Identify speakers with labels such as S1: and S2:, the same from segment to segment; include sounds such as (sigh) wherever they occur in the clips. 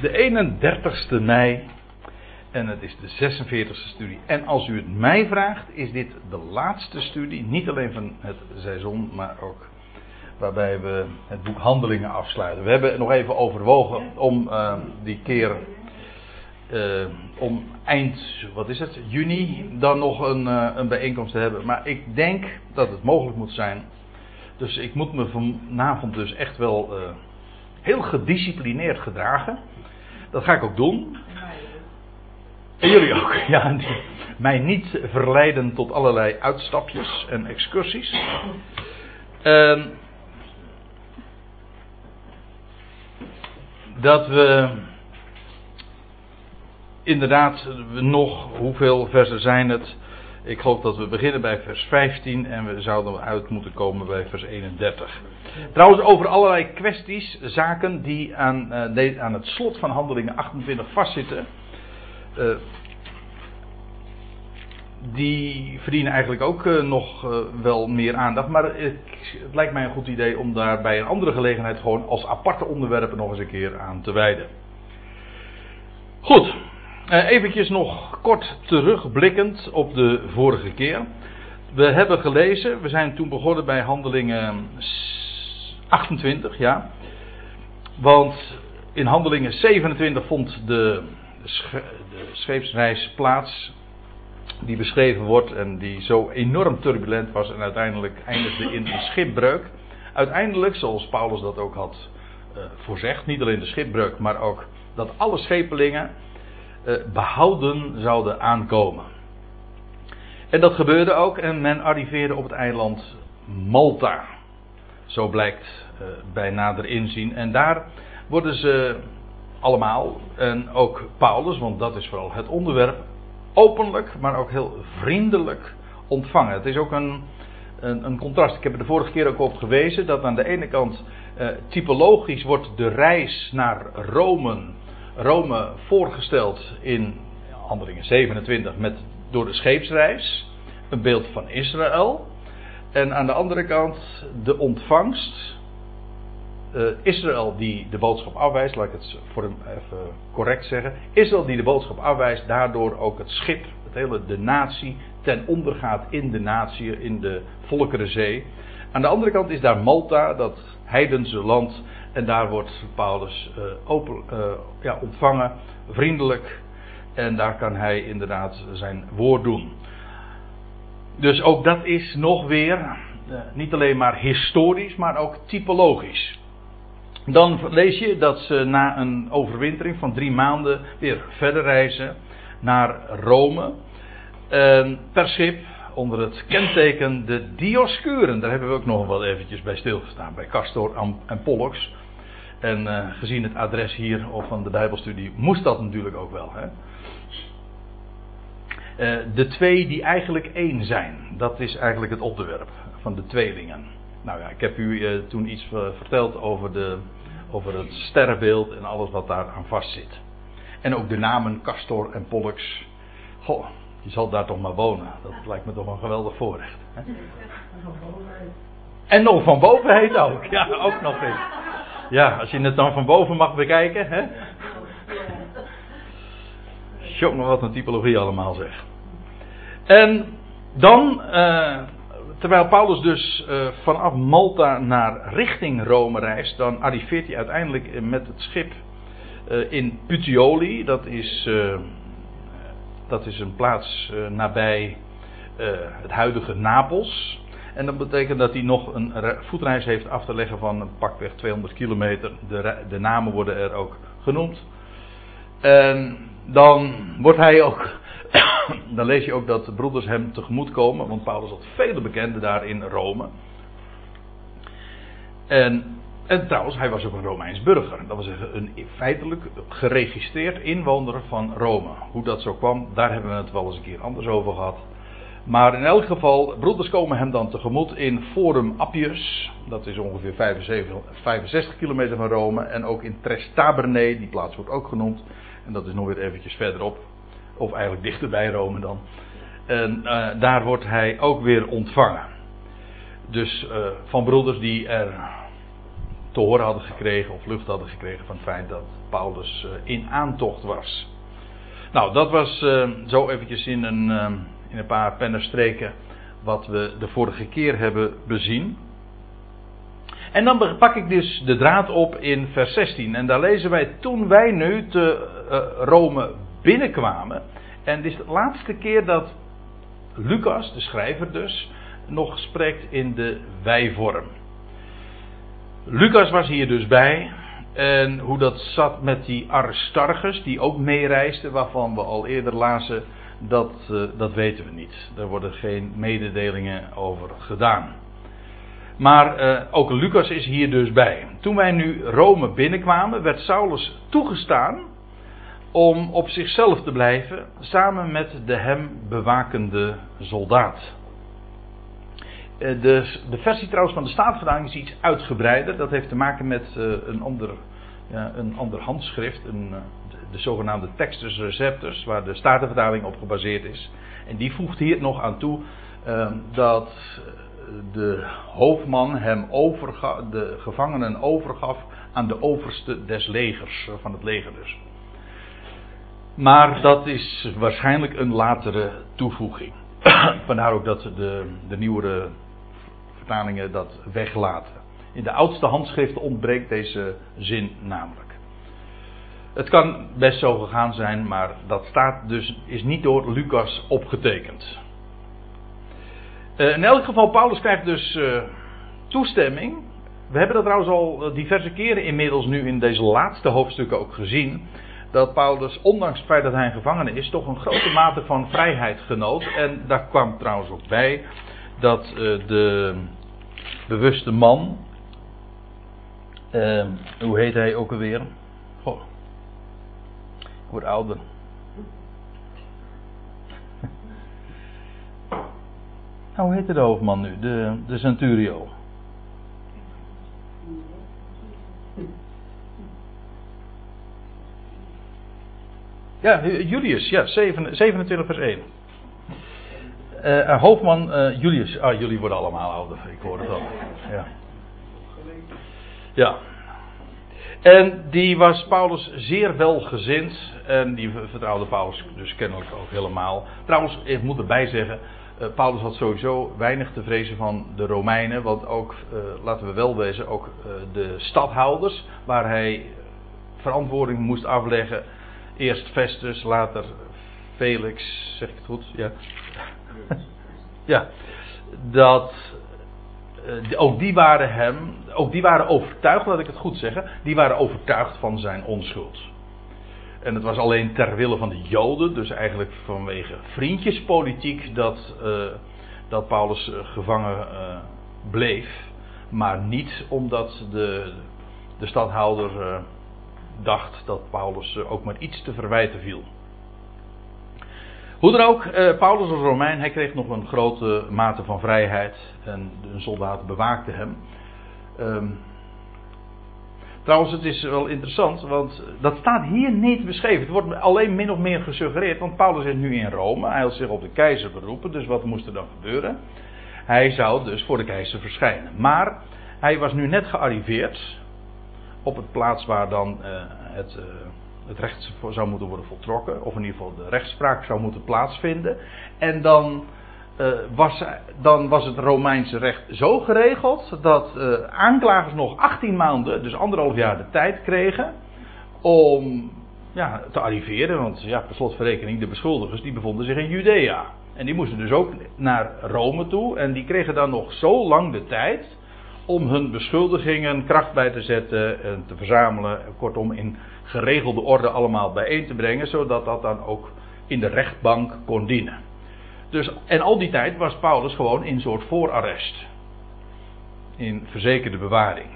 S1: de 31ste mei en het is de 46ste studie. En als u het mij vraagt, is dit de laatste studie, niet alleen van het seizoen, maar ook waarbij we het boek Handelingen afsluiten. We hebben nog even overwogen om uh, die keer uh, om eind, wat is het, juni, dan nog een, uh, een bijeenkomst te hebben. Maar ik denk dat het mogelijk moet zijn. Dus ik moet me vanavond dus echt wel heel gedisciplineerd gedragen. Dat ga ik ook doen. En jullie ook, ja. Mij niet verleiden tot allerlei uitstapjes en excursies. Uh, dat we inderdaad nog, hoeveel versen zijn het? Ik geloof dat we beginnen bij vers 15 en we zouden uit moeten komen bij vers 31. Trouwens, over allerlei kwesties, zaken die aan, uh, aan het slot van handelingen 28 vastzitten. Uh, die verdienen eigenlijk ook uh, nog wel meer aandacht. Maar het, het, lijkt mij een goed idee om daar bij een andere gelegenheid gewoon als aparte onderwerpen nog eens een keer aan te wijden. Goed, uh, eventjes nog kort terugblikkend op de vorige keer. We hebben gelezen, we zijn toen begonnen bij handelingen 28, ja. Want in handelingen 27 vond de, de scheepsreis plaats die beschreven wordt en die zo enorm turbulent was en uiteindelijk eindigde in een schipbreuk. Uiteindelijk, zoals Paulus dat ook had uh, voorzegd, niet alleen de schipbreuk, maar ook dat alle schepelingen behouden zouden aankomen. En dat gebeurde ook en men arriveerde op het eiland Malta. Zo blijkt uh, bij nader inzien. En daar worden ze allemaal, en ook Paulus, want dat is vooral het onderwerp, openlijk, maar ook heel vriendelijk ontvangen. Het is ook een, een, een, contrast. Ik heb er de vorige keer ook op gewezen dat aan de ene kant eh, typologisch wordt de reis naar Rome, Rome voorgesteld in Handelingen 27 met, door de scheepsreis. Een beeld van Israël. En aan de andere kant de ontvangst. Uh, Israël die de boodschap afwijst, laat ik het voor hem even correct zeggen. Israël die de boodschap afwijst, daardoor ook het schip, het hele, de natie, ten onder gaat in de natie, in de Volkerenzee. Aan de andere kant is daar Malta, dat heidense land, en daar wordt Paulus uh, open, uh, ja, ontvangen, vriendelijk, en daar kan hij inderdaad zijn woord doen. Dus ook dat is nog weer, niet alleen maar historisch, maar ook typologisch. Dan lees je dat ze na een overwintering van drie maanden weer verder reizen naar Rome. Per schip onder het kenteken de Dioscuren. Daar hebben we ook nog wel eventjes bij stilgestaan. Bij Castor en Pollux. En uh, gezien het adres hier of van de Bijbelstudie moest dat natuurlijk ook wel. Hè? Uh, de twee die eigenlijk één zijn. Dat is eigenlijk het onderwerp van de tweelingen. Nou ja, ik heb u uh, toen iets verteld over de over het sterrenbeeld en alles wat daar aan vastzit. En ook de namen Castor en Pollux. Goh, je zal daar toch maar wonen. Dat lijkt me toch een geweldig voorrecht. Hè? En nog van boven heet ook. Ja, ook nog eens. Ja, als je het dan van boven mag bekijken. Hè? Jongen, wat een typologie allemaal zeg. En dan, uh, terwijl Paulus dus uh, vanaf Malta naar richting Rome reist, dan arriveert hij uiteindelijk met het schip uh, in Puteoli. Dat is, dat is een plaats nabij het huidige Napels. En dat betekent dat hij nog een voetreis heeft af te leggen van pakweg 200 kilometer. De, de namen worden er ook genoemd. En dan wordt hij ook (coughs) dan lees je ook dat de broeders hem tegemoet komen, want Paulus had vele bekenden daar in Rome. En, en trouwens, hij was ook een Romeins burger. Dat zeggen, een feitelijk geregistreerd inwoner van Rome. Hoe dat zo kwam, daar hebben we het wel eens een keer anders over gehad. Maar in elk geval, broeders komen hem dan tegemoet in Forum Appius. Dat is ongeveer 75, 65 kilometer van Rome. En ook in Trestaberne, die plaats wordt ook genoemd. En dat is nog weer eventjes verderop. Of eigenlijk dichter bij Rome dan. En uh, daar wordt hij ook weer ontvangen. Dus uh, van broeders die er te horen hadden gekregen of lucht hadden gekregen van het feit dat Paulus in aantocht was. Nou, dat was zo eventjes in een, in een paar pennenstreken wat we de vorige keer hebben bezien. En dan pak ik dus de draad op in vers 16. En daar lezen wij: Toen wij nu te Rome binnenkwamen. En dit is de laatste keer dat Lucas, de schrijver dus, nog spreekt in de wijvorm. Lucas was hier dus bij. En hoe dat zat met die Aristarchus, die ook meereisde, waarvan we al eerder lazen, dat, uh, dat weten we niet. Daar worden geen mededelingen over gedaan. Maar uh, ook Lucas is hier dus bij. Toen wij nu Rome binnenkwamen, werd Saulus toegestaan om op zichzelf te blijven, samen met de hem bewakende soldaat. Eh, de, de versie trouwens van de Staatvertaling is iets uitgebreider. Dat heeft te maken met een, ander, ja, een ander handschrift, een, de, de, zogenaamde Textus Receptus, waar de Statenvertaling op gebaseerd is. En die voegt hier nog aan toe uh, dat de hoofdman hem overga, de gevangenen overgaf aan de overste des legers, van het leger dus. Maar dat is waarschijnlijk een latere toevoeging. (coughs) Vandaar ook dat de, de nieuwere vertalingen dat weglaten. In de oudste handschriften ontbreekt deze zin namelijk. Het kan best zo gegaan zijn, maar dat staat dus, is niet door Lucas opgetekend. Uh, in elk geval, Paulus krijgt dus uh, toestemming. We hebben dat trouwens al diverse keren inmiddels nu in deze laatste hoofdstukken ook gezien dat Paulus, ondanks het feit dat hij een gevangene is, toch een grote mate van vrijheid genoot. En daar kwam trouwens ook bij dat de bewuste man, hoe heet hij ook alweer? Word ouder. (laughs) nou, hoe heet de hoofdman nu? De, de Centurio. Ja, Julius, ja, 27 vers 1. Uh, hoofdman uh, Julius. Ah, jullie worden allemaal ouder, ik hoor het al. Ja. ja. En die was Paulus zeer welgezind. En die vertrouwde Paulus dus kennelijk ook helemaal. Trouwens, ik moet erbij zeggen. Uh, Paulus had sowieso weinig te vrezen van de Romeinen. Want ook, laten we wel wezen, ook de stadhouders. Waar hij verantwoording moest afleggen Eerst Festus, later Felix, zeg ik het goed? Ja. (laughs) ja. Dat. Uh, ook die waren hem. Ook die waren overtuigd, laat ik het goed zeggen. Die waren overtuigd van zijn onschuld. En het was alleen ter wille van de Joden, dus eigenlijk vanwege vriendjespolitiek, dat, uh, dat Paulus uh, gevangen bleef. Maar niet omdat de, de stadhouder dacht dat Paulus ook maar iets te verwijten viel. Hoe dan ook, eh, Paulus als Romein, hij kreeg nog een grote mate van vrijheid en de soldaten bewaakten hem. Um, trouwens, het is wel interessant, want dat staat hier niet beschreven. Het wordt alleen min of meer gesuggereerd, want Paulus is nu in Rome, hij had zich op de keizer beroepen, dus wat moest er dan gebeuren? Hij zou dus voor de keizer verschijnen. Maar hij was nu net gearriveerd op het plaats waar dan uh, het, uh, het recht zou moeten worden voltrokken, of in ieder geval de rechtspraak zou moeten plaatsvinden. En dan, uh, was, dan was het Romeinse recht zo geregeld dat aanklagers nog 18 maanden, dus anderhalf jaar de tijd kregen om ja, te arriveren. Want ja, per slotverrekening, de beschuldigers die bevonden zich in Judea. En die moesten dus ook naar Rome toe. En die kregen dan nog zo lang de tijd om hun beschuldigingen kracht bij te zetten en te verzamelen. Kortom, in geregelde orde allemaal bijeen te brengen, zodat dat dan ook in de rechtbank kon dienen. Dus, en al die tijd was Paulus gewoon in een soort voorarrest. In verzekerde bewaring.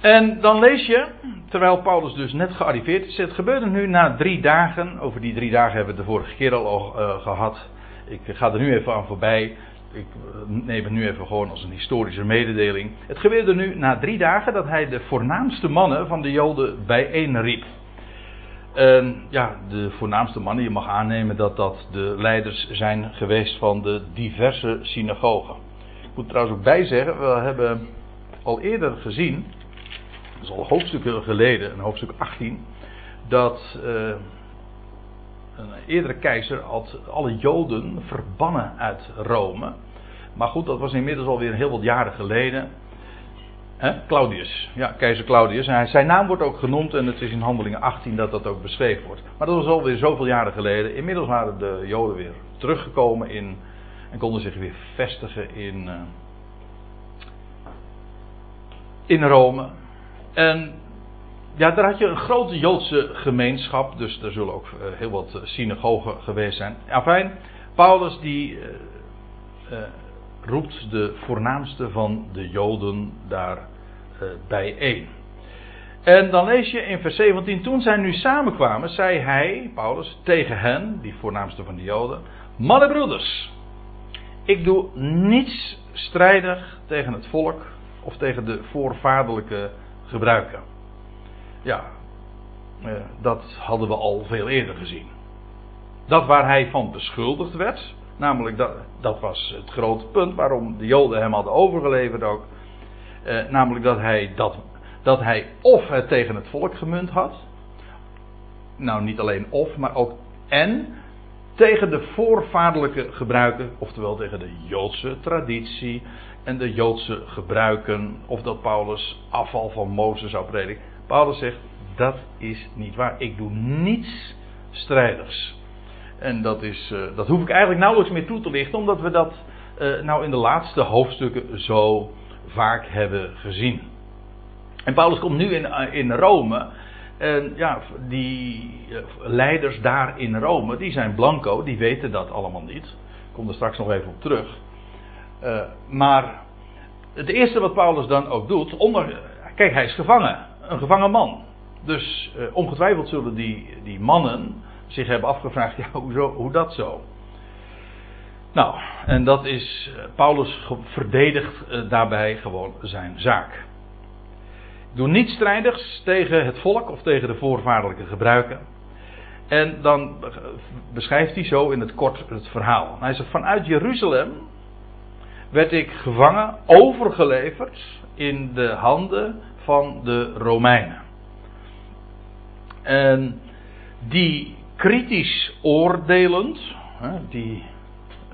S1: En dan lees je, terwijl Paulus dus net gearriveerd is, het gebeurde nu na drie dagen. Over die drie dagen hebben we het de vorige keer al uh, gehad. Ik ga er nu even aan voorbij ik neem het nu even gewoon als een historische mededeling. Het gebeurde nu na drie dagen dat hij de voornaamste mannen van de Joden bijeenriep. En ja, de voornaamste mannen, je mag aannemen dat dat de leiders zijn geweest van de diverse synagogen. moet trouwens ook bij zeggen, we hebben al eerder gezien, dat is al hoofdstukken geleden, een hoofdstuk 18, dat uh, een eerdere keizer had alle Joden verbannen uit Rome. Maar goed, dat was inmiddels alweer heel wat jaren geleden. Claudius, ja, keizer Claudius. En zijn naam wordt ook genoemd en het is in Handelingen 18 dat dat ook beschreven wordt. Maar dat was alweer zoveel jaren geleden. Inmiddels waren de Joden weer teruggekomen in, en konden zich weer vestigen in, uh, in Rome. En ja, daar had je een grote Joodse gemeenschap, dus er zullen ook uh, heel wat synagogen geweest zijn. Enfin, Paulus die uh, roept de voornaamste van de Joden daar uh, bijeen. En dan lees je in vers 17: Toen zij nu samenkwamen, zei hij, Paulus, tegen hen, die voornaamste van de Joden: Mannen broeders, ik doe niets strijdig tegen het volk of tegen de voorvaderlijke gebruiken. Ja, uh, dat hadden we al veel eerder gezien. Dat waar hij van beschuldigd werd, namelijk dat, dat was het grote punt waarom de Joden hem hadden overgeleverd ook. Uh, namelijk dat hij, dat, dat hij of het tegen het volk gemunt had. Nou, niet alleen of, maar ook en tegen de voorvaderlijke gebruiken, oftewel tegen de Joodse traditie en de Joodse gebruiken, of dat Paulus afval van Mozes zou prediken. Paulus zegt, dat is niet waar. Ik doe niets strijders. En dat, is, uh, dat hoef ik eigenlijk nauwelijks meer toe te lichten, omdat we dat uh, nou in de laatste hoofdstukken zo vaak hebben gezien. En Paulus komt nu in, uh, in Rome. En ja, die leiders daar in Rome, die zijn blanco, die weten dat allemaal niet. Ik kom er straks nog even op terug. maar het eerste wat Paulus dan ook doet, onder, kijk, hij is gevangen, een gevangen man. Dus ongetwijfeld zullen die, die mannen zich hebben afgevraagd, (laughs) ja, hoezo, hoe dat zo? Nou, en dat is, eh, Paulus verdedigt eh, daarbij gewoon zijn zaak. Doe niet strijdigs tegen het volk of tegen de voorvaardelijke gebruiken. En dan beschrijft hij zo in het kort het verhaal. Hij zegt: Vanuit Jeruzalem werd ik gevangen, overgeleverd in de handen van de Romeinen. En die kritisch oordelend, die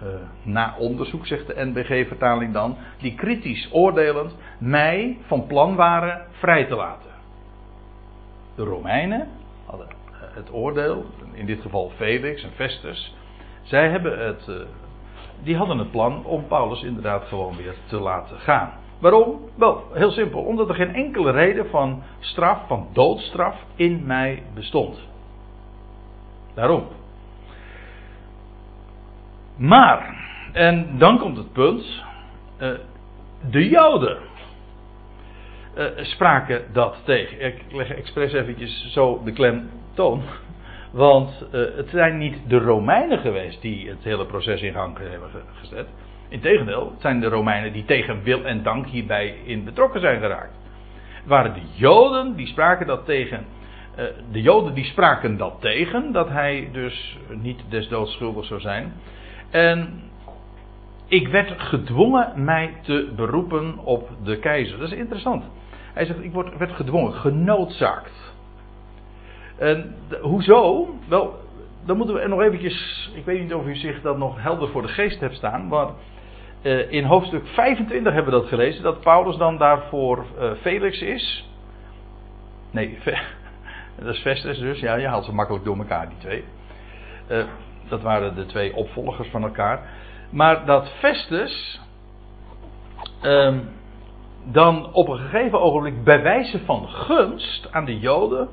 S1: uh, na onderzoek zegt de NBG-vertaling dan, die kritisch oordelend mij van plan waren vrij te laten. De Romeinen hadden eh, het oordeel, in dit geval Felix en Festus, zij hebben het, uh, die hadden het plan om Paulus inderdaad gewoon weer te laten gaan. Waarom? Wel, heel simpel, omdat er geen enkele reden van straf, van doodstraf in mij bestond. Daarom. Maar, en dan komt het punt. Uh, de Joden uh, spraken dat tegen. Ik leg expres eventjes zo de klem toon. Want uh, het zijn niet de Romeinen geweest die het hele proces in gang hebben gezet. Integendeel, het zijn de Romeinen die tegen wil en dank hierbij in betrokken zijn geraakt. Het waren de Joden die spraken dat tegen eh, de Joden die spraken dat tegen, dat hij dus niet des doods schuldig zou zijn. En ik werd gedwongen mij te beroepen op de keizer. Dat is interessant. Hij zegt, ik word, werd gedwongen, genoodzaakt. En hoezo? Wel, dan moeten we nog eventjes, ik weet niet of u zich dat nog helder voor de geest hebt staan, maar uh, in hoofdstuk 25 hebben we dat gelezen, dat Paulus dan daarvoor uh, Felix is. Nee, (laughs) dat is Festus dus, ja, je haalt ze makkelijk door elkaar, die twee. Uh, dat waren de twee opvolgers van elkaar. Maar dat Festus um, dan op een gegeven ogenblik bij wijze van gunst aan de Joden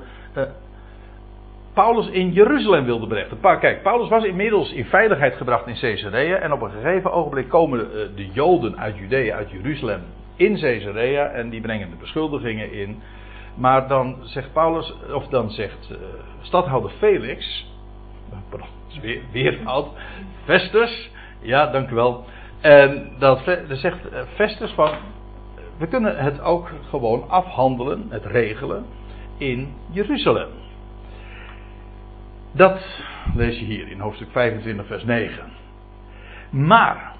S1: Paulus in Jeruzalem wilde brengen. Kijk, Paulus was inmiddels in veiligheid gebracht in Caesarea en op een gegeven ogenblik komen de, de Joden uit Judea, uit Jeruzalem in Caesarea en die brengen de beschuldigingen in. Maar dan zegt Paulus, of dan zegt uh, stadhouder Felix, pardon, weer, weer fout, Festus, ja, dank u wel. En dat, zegt Festus van, we kunnen het ook gewoon afhandelen, het regelen, in Jeruzalem. Dat lees je hier in hoofdstuk 25, vers 9. Maar,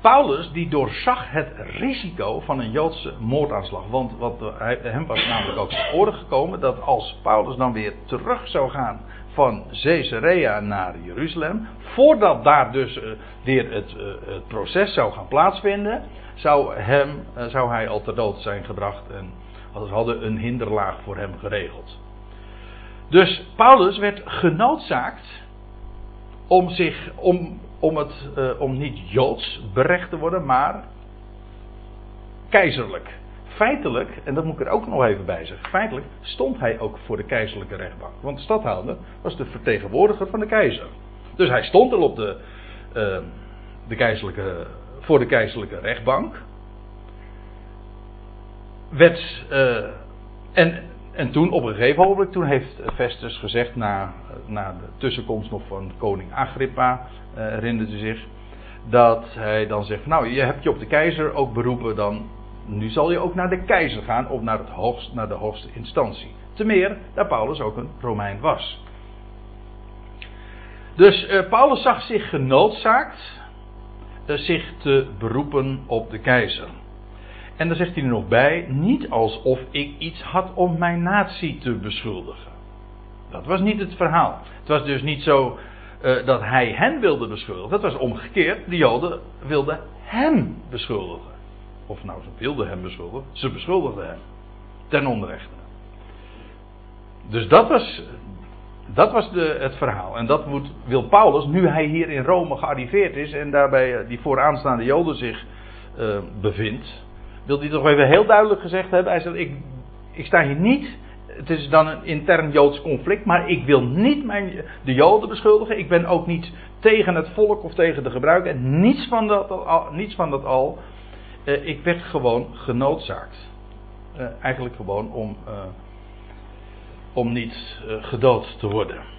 S1: Paulus die doorzag het risico van een Joodse moordaanslag. Want wat hem was namelijk ook te oren gekomen dat als Paulus dan weer terug zou gaan van Caesarea naar Jeruzalem, voordat daar dus uh, weer het, uh, het, proces zou gaan plaatsvinden, zou, hem, uh, zou hij al ter dood zijn gebracht en hadden een hinderlaag voor hem geregeld. Dus Paulus werd genoodzaakt om zich, om, om, het, uh, om niet joods berecht te worden, maar keizerlijk. Feitelijk, en dat moet ik er ook nog even bij zeggen, feitelijk stond hij ook voor de keizerlijke rechtbank. Want de stadhouder was de vertegenwoordiger van de keizer. Dus hij stond al op de, uh, de keizerlijke, voor de keizerlijke rechtbank. Werd, uh, en en toen, op een gegeven moment, toen heeft Festus gezegd, na, na de tussenkomst nog van koning Agrippa, uh, herinnerde zich, dat hij dan zegt, nou, je hebt je op de keizer ook beroepen, dan, nu zal je ook naar de keizer gaan, of naar, het hoogst, naar de hoogste instantie. Te meer, dat Paulus ook een Romein was. Dus uh, Paulus zag zich genoodzaakt uh, zich te beroepen op de keizer. En dan zegt hij er nog bij, niet alsof ik iets had om mijn natie te beschuldigen. Dat was niet het verhaal. Het was dus niet zo uh, dat hij hen wilde beschuldigen. Dat was omgekeerd. De Joden wilden hem beschuldigen. Of nou, ze wilden hem beschuldigen. Ze beschuldigden hem. Ten onrechte. Dus dat was, dat was de, het verhaal. En dat moet, wil Paulus, nu hij hier in Rome gearriveerd is en daarbij die vooraanstaande Joden zich uh, bevindt wil hij toch even heel duidelijk gezegd hebben. Hij zegt, ik, ik sta hier niet, het is dan een intern Joods conflict, maar ik wil niet mijn, de Joden beschuldigen. Ik ben ook niet tegen het volk of tegen de gebruiker. Niets van dat al. Niets van dat al. Uh, ik werd gewoon genoodzaakt. Uh, eigenlijk gewoon om, uh, om niet gedood te worden.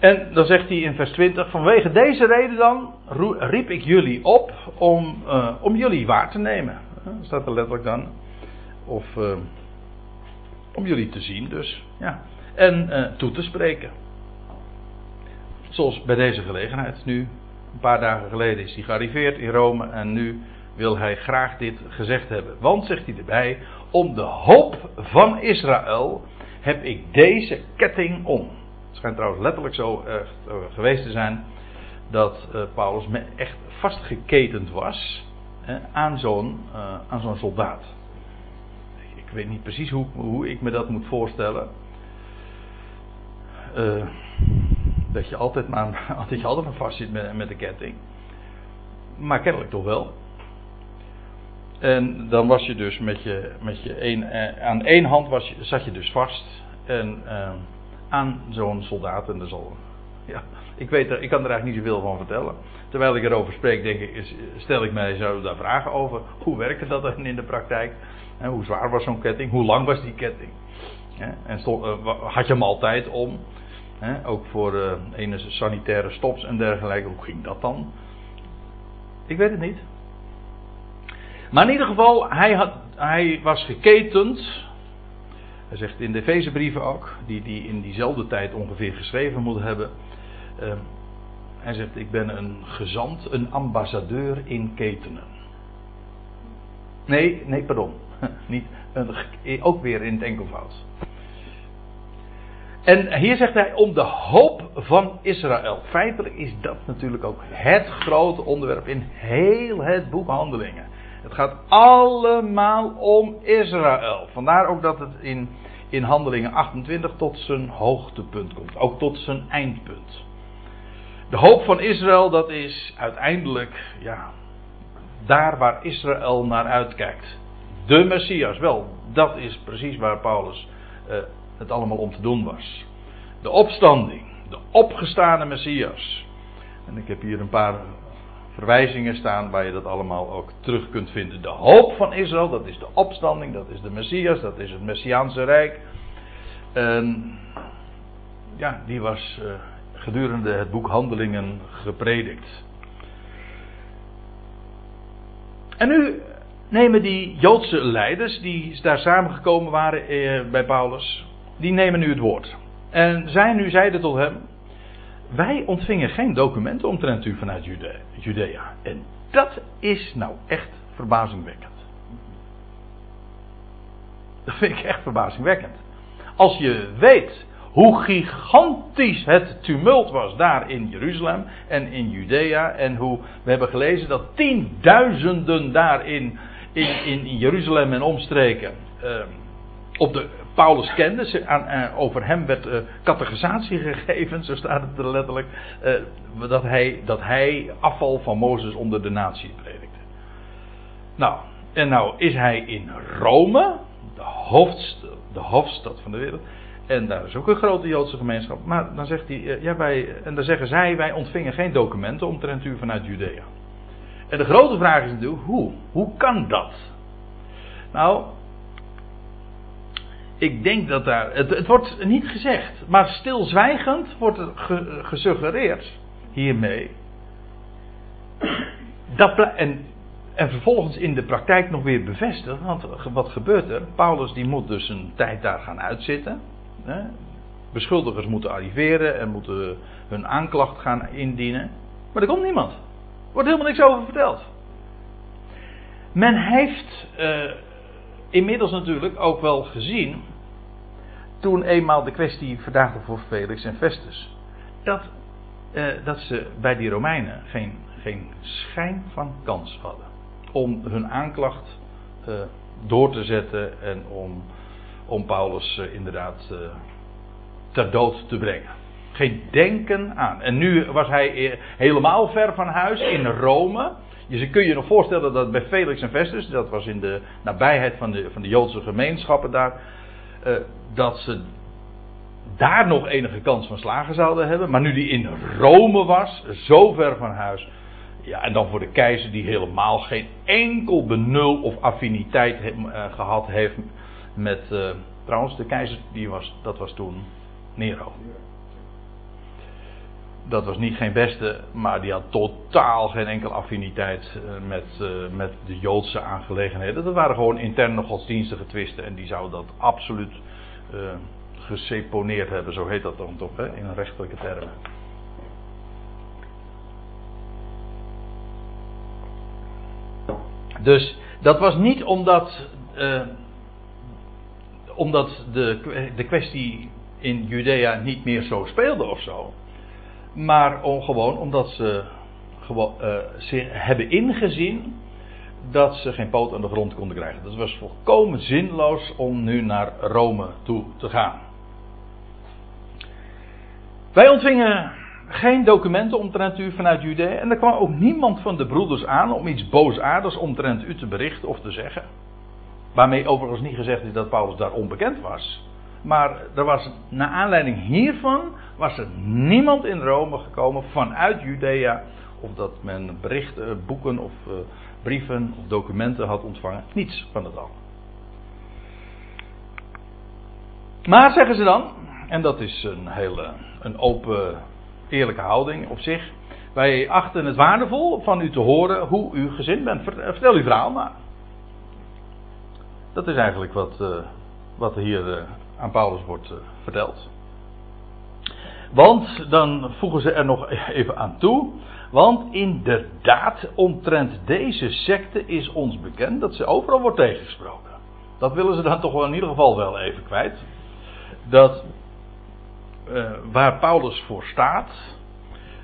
S1: En dan zegt hij in vers 20: Vanwege deze reden dan riep ik jullie op om, uh, om jullie waar te nemen. Dat staat er letterlijk dan. Of uh, om jullie te zien, dus. Ja. En toe te spreken. Zoals bij deze gelegenheid. Nu, een paar dagen geleden is hij gearriveerd in Rome. En nu wil hij graag dit gezegd hebben. Want, zegt hij erbij: Om de hoop van Israël heb ik deze ketting om. Het schijnt trouwens letterlijk zo uh, geweest te zijn dat uh, Paulus echt vastgeketend was aan zo'n aan zo'n soldaat. Ik, weet niet precies hoe, hoe ik me dat moet voorstellen. dat je altijd maar, (laughs) dat je altijd maar vast zit met, met de ketting. Maar kennelijk toch wel. En dan was je dus met je, met je een, aan één hand was je, zat je dus vast. En aan zo'n soldaat. En dat zal, ja, ik, weet er, ik kan er eigenlijk niet zoveel van vertellen. Terwijl ik erover spreek, denk ik, stel ik mij zo daar vragen over. Hoe werkte dat dan in de praktijk? En hoe zwaar was zo'n ketting? Hoe lang was die ketting? en uh, had je hem altijd om? ook voor enige sanitaire stops en dergelijke. Hoe ging dat dan? Ik weet het niet. Maar in ieder geval, hij, had, hij was geketend hij zegt in de Efezebrieven ook, die, die in diezelfde tijd ongeveer geschreven moeten hebben. Uh, hij zegt: Ik ben een gezant, een ambassadeur in ketenen. Nee, nee, pardon. (laughs) Niet, een, ook weer in het enkelvoud. En hier zegt hij om de hoop van Israël. Feitelijk is dat natuurlijk ook het grote onderwerp in heel het boek Handelingen. Het gaat allemaal om Israël. Vandaar ook dat het in, in Handelingen 28 tot zijn hoogtepunt komt. Ook tot zijn eindpunt. De hoop van Israël, dat is uiteindelijk, ja, daar waar Israël naar uitkijkt. De Messias, wel, dat is precies waar Paulus uh, het allemaal om te doen was. De opstanding, de opgestane Messias. En ik heb hier een paar verwijzingen staan waar je dat allemaal ook terug kunt vinden. De hoop van Israël, dat is de opstanding, dat is de Messias, dat is het Messiaanse Rijk. En ja, die was uh, gedurende het boek Handelingen gepredikt. En nu nemen die Joodse leiders, die daar samengekomen waren eh, bij Paulus, die nemen nu het woord. En zij nu zeiden tot hem: wij ontvingen geen documenten omtrent u vanuit Judea. En dat is nou echt verbazingwekkend. Dat vind ik echt verbazingwekkend. Als je weet hoe gigantisch het tumult was daar in Jeruzalem en in Judea. En hoe we hebben gelezen dat tienduizenden daar in, in, in Jeruzalem en omstreken uh, op de Paulus kende. Aan, uh, over hem werd uh, catechisatie gegeven, zo staat het er letterlijk. Uh, dat, hij, dat hij afval van Mozes onder de natie predikte. Nou, en nou is hij in Rome, de hoofdstad, de hoofdstad van de wereld. En daar is ook een grote Joodse gemeenschap. Maar dan zegt hij, ja, wij, en dan zeggen zij, wij ontvingen geen documenten omtrent u vanuit Judea. En de grote vraag is natuurlijk, hoe? Hoe kan dat? Nou, ik denk dat daar. Het, wordt niet gezegd, maar stilzwijgend wordt er gesuggereerd hiermee. Dat, en, en vervolgens in de praktijk nog weer bevestigd. Want wat gebeurt er? Paulus die moet dus een tijd daar gaan uitzitten. Hè? Beschuldigers moeten arriveren en moeten hun aanklacht gaan indienen. Maar er komt niemand. Er wordt helemaal niks over verteld. Men heeft. Uh, inmiddels natuurlijk ook wel gezien. Toen eenmaal de kwestie verdaagde voor Felix en Festus. Dat, eh, dat ze bij die Romeinen geen, geen schijn van kans hadden. Om hun aanklacht eh, door te zetten en om, om Paulus eh, inderdaad eh, ter dood te brengen. Geen denken aan. En nu was hij helemaal ver van huis in Rome. Je kun je nog voorstellen dat bij Felix en Festus, dat was in de nabijheid van de, van de Joodse gemeenschappen daar, uh, dat ze daar nog enige kans van slagen zouden hebben. Maar nu die in Rome was, zo ver van huis. Ja, en dan voor de keizer die helemaal geen enkel benul of affiniteit he, uh, gehad heeft met. Uh, trouwens, de keizer die was, dat was toen Nero dat was niet geen beste, maar die had totaal geen enkele affiniteit eh, met, uh, met de Joodse aangelegenheden. Dat waren gewoon interne godsdienstige twisten en die zouden dat absoluut uh, geseponeerd hebben, zo heet dat dan toch, hè, in rechtelijke termen. Dus dat was niet omdat, omdat de, de kwestie in Judea niet meer zo speelde of zo. Maar om, gewoon omdat ze gewoon, zich hebben ingezien dat ze geen poot aan de grond konden krijgen. Dat was volkomen zinloos om nu naar Rome toe te gaan. Wij ontvingen geen documenten omtrent u vanuit Judea. En er kwam ook niemand van de broeders aan om iets boosaardigs omtrent u te berichten of te zeggen. Waarmee overigens niet gezegd is dat Paulus daar onbekend was. Maar er was, naar aanleiding hiervan, was er niemand in Rome gekomen vanuit Judea. Of dat men berichten, boeken of uh, brieven of documenten had ontvangen. Niets van het al. Maar zeggen ze dan, en dat is een hele een open, eerlijke houding op zich. Wij achten het waardevol van u te horen hoe u gezind bent. Vertel uw verhaal maar. Dat is eigenlijk wat, wat hier aan Paulus wordt uh, verteld. Want, dan voegen ze er nog (laughs) even aan toe. Want inderdaad, omtrent deze secte is ons bekend dat ze overal wordt tegengesproken. Dat willen ze dan toch wel in ieder geval wel even kwijt. Dat uh, waar Paulus voor staat,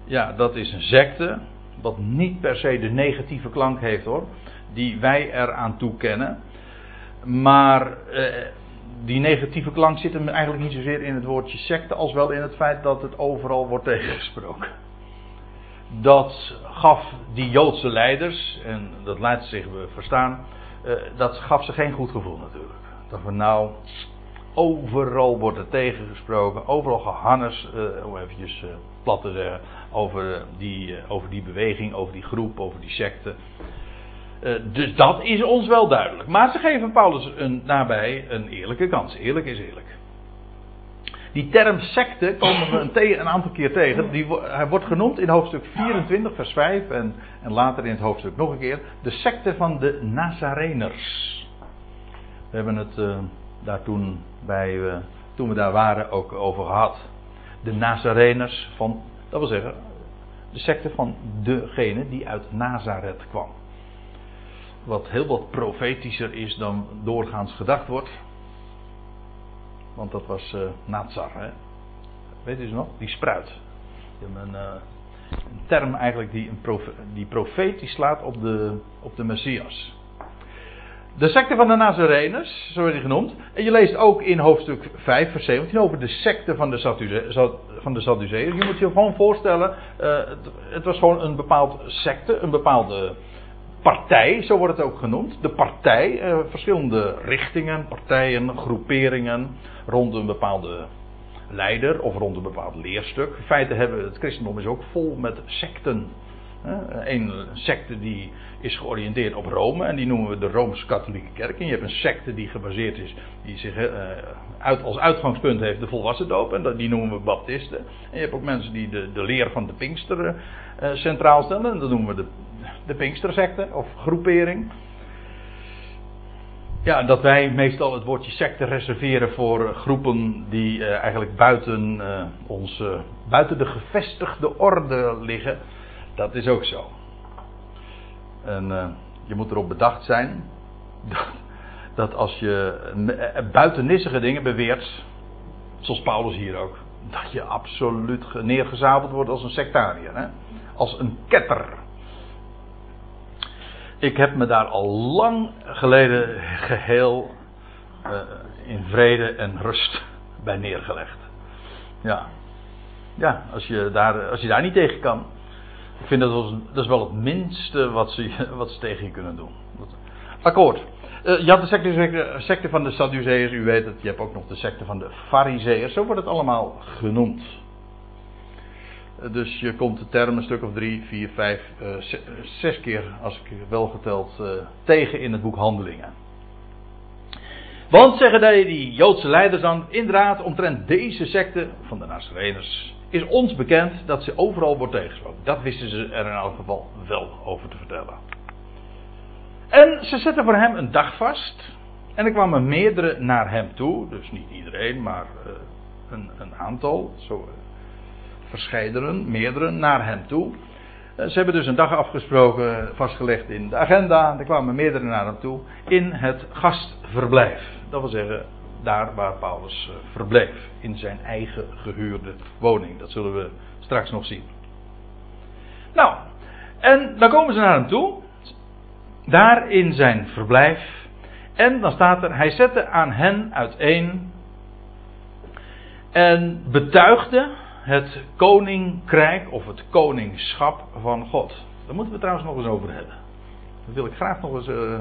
S1: ja, dat is een secte. Wat niet per se de negatieve klank heeft hoor, die wij eraan toekennen. Maar uh, die negatieve klank zit hem eigenlijk niet zozeer in het woordje secte, als wel in het feit dat het overal wordt tegengesproken. Dat gaf die Joodse leiders, en dat laat zich verstaan, uh, dat gaf ze geen goed gevoel natuurlijk. Dat we nou, overal wordt er tegengesproken, overal gehannes, uh, om eventjes uh, plat te zeggen, over die, over die beweging, over die groep, over die secte. Uh, dus dat is ons wel duidelijk. Maar ze geven Paulus een, daarbij een eerlijke kans. Eerlijk is eerlijk. Die term secte komen we een, een aantal keer tegen. Die, hij wordt genoemd in hoofdstuk 24, vers 5 en, en later in het hoofdstuk nog een keer. De secte van de Nazareners. We hebben het uh, daar toen, bij, uh, toen we daar waren ook over gehad. De Nazareners van Dat wil zeggen, de secte van degene die uit Nazareth kwam. Wat heel wat profetischer is dan doorgaans gedacht wordt. Want dat was uh, Nazar, hè? Weet u nog? Die spruit. Een, uh, een term eigenlijk die, een die slaat op de, op de Messias. De secte van de Nazareners, zo wordt die genoemd. En je leest ook in hoofdstuk 5, vers 17 over de secte van de, Sadduceërs. Je moet je gewoon voorstellen, uh, het, het, was gewoon een bepaald secte, een bepaalde partij, zo wordt het ook genoemd. De partij, uh, verschillende richtingen, partijen, groeperingen rond een bepaalde leider of rond een bepaald leerstuk. In feite hebben het christendom is ook vol met secten. Een secte die is georiënteerd op Rome en die noemen we de Rooms-Katholieke Kerk. En je hebt een secte die gebaseerd is, die zich uh, uit, als uitgangspunt heeft de volwassen doop en die noemen we Baptisten. En je hebt ook mensen die de, de leer van de Pinkster uh, centraal stellen en dat noemen we de, de Pinkstersecte of groepering. Ja, dat wij meestal het woordje secte reserveren voor groepen die uh, eigenlijk buiten, uh, buiten de gevestigde orde liggen. Dat is ook zo. En je moet erop bedacht zijn (laughs) dat, dat als je buitennissige dingen beweert, zoals Paulus hier ook, dat je absoluut neergezabeld wordt als een sectariër. Hè? Als een ketter. Ik heb me daar al lang geleden geheel uh, in vrede en rust bij neergelegd. Ja. Ja, als je daar, als je daar niet tegen kan. Ik vind dat, was, dat is wel het minste wat ze, (laughs) wat ze tegen je kunnen doen. Akkoord. Uh, je had de secte, secte van de Sadduceërs, u weet het. Je hebt ook nog de secte van de Fariseërs. Zo wordt het allemaal genoemd. Dus je komt de term een stuk of drie, vier, vijf, uh, zes keer, als ik wel geteld, uh, tegen in het boek Handelingen. Want zeggen die Joodse leiders dan, inderdaad, omtrent deze secte van de Nazareners, is ons bekend dat ze overal wordt tegengesproken. Dat wisten ze er in elk geval wel over te vertellen. En ze zetten voor hem een dag vast. En er kwamen meerdere naar hem toe. Dus niet iedereen, maar uh, een, een, aantal. Zo, verscheidenen, meerdere, naar hem toe. Eh, ze hebben dus een dag afgesproken, vastgelegd in de agenda. Er kwamen meerdere naar hem toe in het gastverblijf. Dat wil zeggen, daar waar Paulus eh, verbleef. In zijn eigen gehuurde woning. Dat zullen we straks nog zien. Nou, en dan komen ze naar hem toe. Daar in zijn verblijf. En dan staat er, hij zette aan hen uiteen. En betuigde het koninkrijk of het koningschap van God. Daar moeten we trouwens nog eens over hebben. Daar wil ik graag nog eens uh,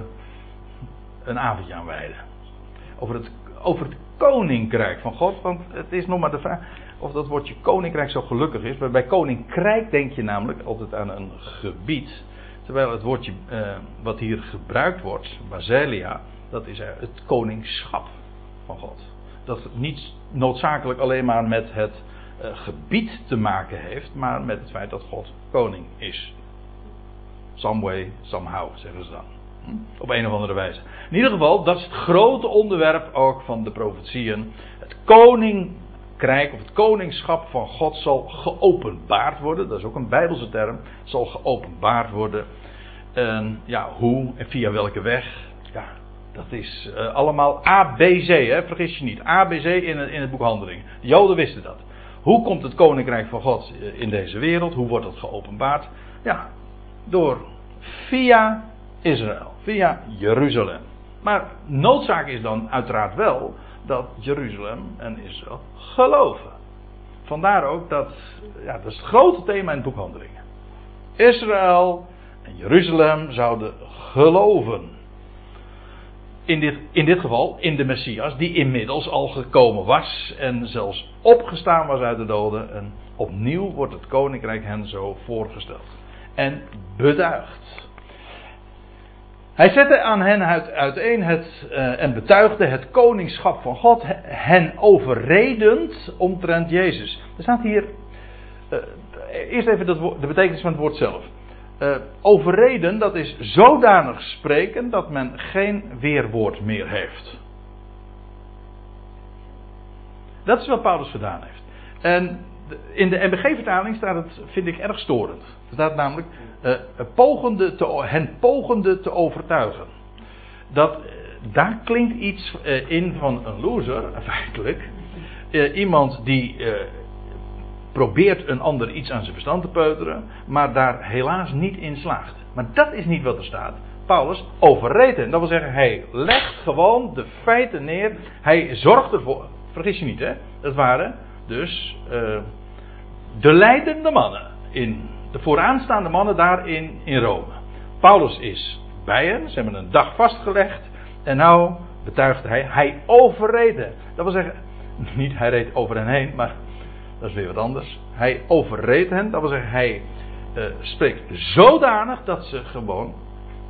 S1: een avondje aan wijden. Over het, over het koninkrijk van God. Want het is nog maar de vraag of dat woordje koninkrijk zo gelukkig is. Maar bij koninkrijk denk je namelijk altijd aan een gebied. Terwijl het woordje uh, wat hier gebruikt wordt, Basilia, dat is het koningschap van God. Dat niet noodzakelijk alleen maar met het uh, gebied te maken heeft, maar met het feit dat God koning is. Some way, somehow, zeggen ze dan. Hm? Op een of andere wijze. In ieder geval, dat is het grote onderwerp ook van de profetieën. Het koninkrijk of het koningschap van God zal geopenbaard worden. Dat is ook een Bijbelse term. Zal geopenbaard worden. En ja, hoe en via welke weg? Ja, dat is uh, allemaal ABC, hè? vergis je niet. ABC in in het boek Handelingen. De Joden wisten dat. Hoe komt het koninkrijk van God in deze wereld? Hoe wordt het geopenbaard? Ja, door via Israël, via Jeruzalem. Maar noodzaak is dan uiteraard wel dat Jeruzalem en Israël geloven. Vandaar ook dat, ja, dat is het grote thema in het boek Handelingen. Israël en Jeruzalem zouden geloven in dit, in dit geval in de Messias, die inmiddels al gekomen was en zelfs opgestaan was uit de doden. En opnieuw wordt het koninkrijk hen zo voorgesteld. En beduigd. Hij zette aan hen uiteen het, uh, en betuigde het koningschap van God, hen overredend omtrent Jezus. Er staat hier, uh, eerst even de betekenis van het woord zelf. Uh, overreden, dat is zodanig spreken dat men geen weerwoord meer heeft. Dat is wat Paulus gedaan heeft. En In de MBG-vertaling staat het, vind ik, erg storend. Er staat namelijk, uh, pogende te, hen pogende te overtuigen. Dat, daar klinkt iets in van een loser, (laughs) feitelijk. iemand die probeert een ander iets aan zijn verstand te peuteren, maar daar helaas niet in slaagt. Maar dat is niet wat er staat. Paulus overreed hen. Dat wil zeggen, hij legt gewoon de feiten neer. Hij zorgt ervoor. Vergis je niet, hè? Dat waren dus uh, de leidende mannen. In, de vooraanstaande mannen daar in, in Rome. Paulus is bij hen. Ze hebben een dag vastgelegd. En nou betuigt hij, hij overreed. Dat wil zeggen, niet hij reed over hen heen, maar dat is weer wat anders. Hij overreed hen. Dat wil zeggen, hij uh, spreekt zodanig dat ze gewoon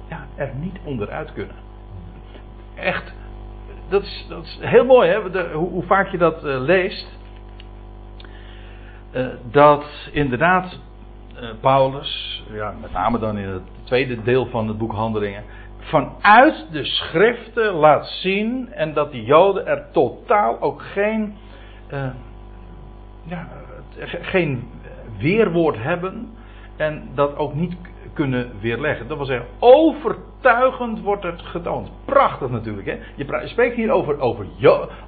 S1: ja, er niet onderuit kunnen. Echt, dat is, dat is heel mooi, hè? De, hoe, hoe, vaak je dat uh, leest. Uh, dat inderdaad Paulus, ja, met name dan in het tweede deel van het boek Handelingen, vanuit de schriften laat zien en dat die Joden er totaal ook geen, ja, geen weerwoord hebben en dat ook niet kunnen weerleggen. Dat wil zeggen, overtuigend wordt het getoond. Prachtig natuurlijk. Hè? Je spreekt hier over, over,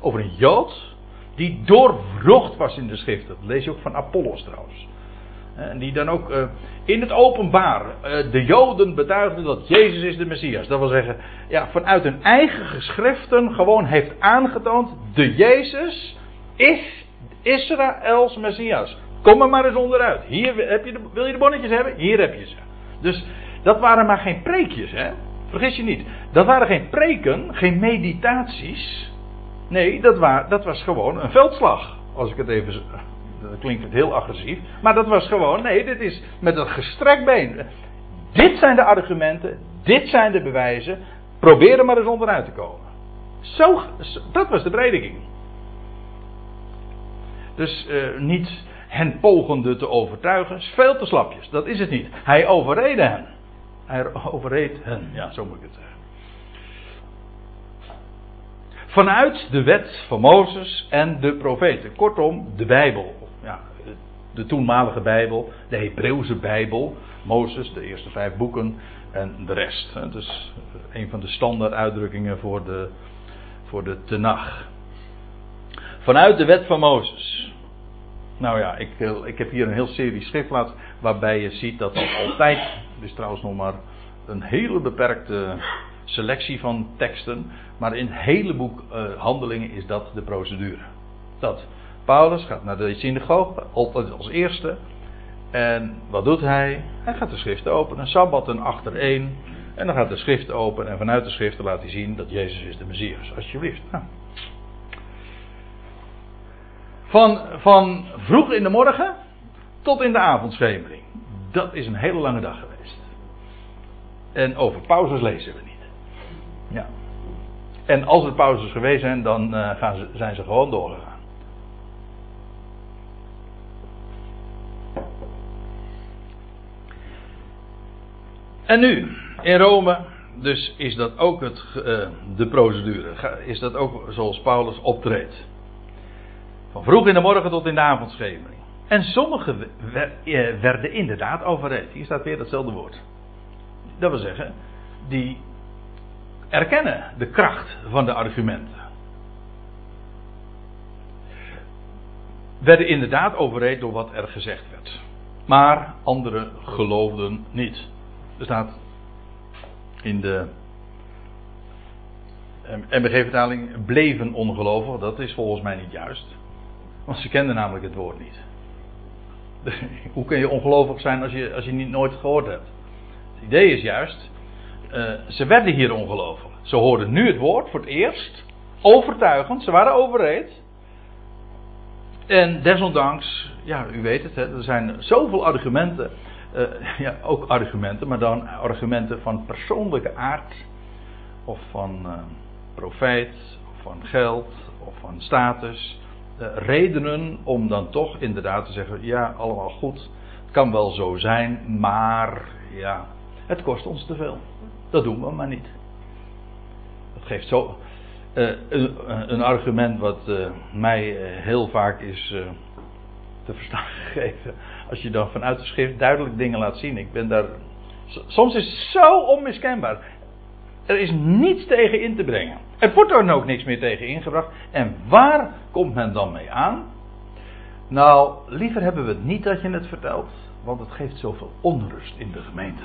S1: over een Jood die doorvrocht was in de schriften. Dat lees je ook van Apollos trouwens. En die dan ook uh, in het openbaar de Joden betuigden dat Jezus is de Messias. Dat wil zeggen, ja, vanuit hun eigen geschriften gewoon heeft aangetoond: de Jezus is Israëls Messias. Kom er maar eens onderuit. Hier heb je wil je de bonnetjes hebben? Hier heb je ze. Dus dat waren maar geen preekjes, hè? Vergis je niet. Dat waren geen preken, geen meditaties. Nee, dat, dat was gewoon een veldslag. Als ik het even. Dat klinkt het heel agressief. Maar dat was gewoon. Nee, dit is met een gestrekt been. Dit zijn de argumenten. Dit zijn de bewijzen. Probeer er maar eens onderuit te komen. Zo, dat was de prediking. Dus uh, niet hen pogende te overtuigen, is veel te slapjes. Dat is het niet. Hij overreed hen. Hij overreed hen, ja, zo moet ik het zeggen. Vanuit de wet van Mozes en de profeten. Kortom, de Bijbel. Ja, de toenmalige Bijbel, de Hebreeuwse Bijbel. Mozes, de eerste vijf boeken en de rest. Dus een van de standaard uitdrukkingen voor de, voor de Tenach. Vanuit de wet van Mozes. Nou ja, ik, eh, ik heb hier een heel serie schriftblad waarbij je ziet dat er altijd, is trouwens nog maar een hele beperkte selectie van teksten, maar in het hele boek uh, Handelingen is dat de procedure. Dat Paulus gaat naar de synagoge, als eerste, en wat doet hij? Hij gaat de schriften openen, sabbatten achtereen, en dan gaat de schrift open en vanuit de schriften laat hij zien dat Jezus is de Messias. Alsjeblieft. Nou. Van, van vroeg in de morgen tot in de avondschemering. Dat is een hele lange dag geweest. En over pauzes lezen we niet. Ja. En als er pauzes geweest zijn, dan uh, gaan ze, zijn ze gewoon doorgegaan. En nu, in Rome, dus is dat ook het, uh, de procedure. Is dat ook zoals Paulus optreedt. Vroeg in de morgen tot in de avondschemering. En sommigen eh, werden inderdaad overreed. Hier staat weer datzelfde woord. Dat wil zeggen, die erkennen de kracht van de argumenten. Werden inderdaad overreed door wat er gezegd werd. Maar anderen geloofden niet. Er staat in de MBG-vertaling bleven ongelovig. Dat is volgens mij niet juist. Want ze kenden namelijk het woord niet. (laughs) Hoe kun je ongelovig zijn als je, als je niet nooit gehoord hebt? Het idee is juist, uh, ze werden hier ongelovig. Ze hoorden nu het woord voor het eerst, overtuigend, ze waren overreed. En desondanks, ja, u weet het, hè, er zijn zoveel argumenten, uh, (laughs) ja, ook argumenten, maar dan argumenten van persoonlijke aard, of van uh, profijt, of van geld, of van status eh, redenen om dan toch inderdaad te zeggen: ja, allemaal goed. Het kan wel zo zijn, maar ja, het kost ons te veel. Dat doen we maar niet. Dat geeft zo. Uh, een, een, argument wat mij heel vaak is te verstaan (laughs) gegeven. Als je dan vanuit de schrift duidelijk dingen laat zien. Ik ben daar. Soms is het zo onmiskenbaar. Er is niets tegen in te brengen. Er wordt er ook niks meer tegen ingebracht. En waar komt men dan mee aan? Nou, liever hebben we het niet dat je het vertelt, want het geeft zoveel onrust in de gemeente.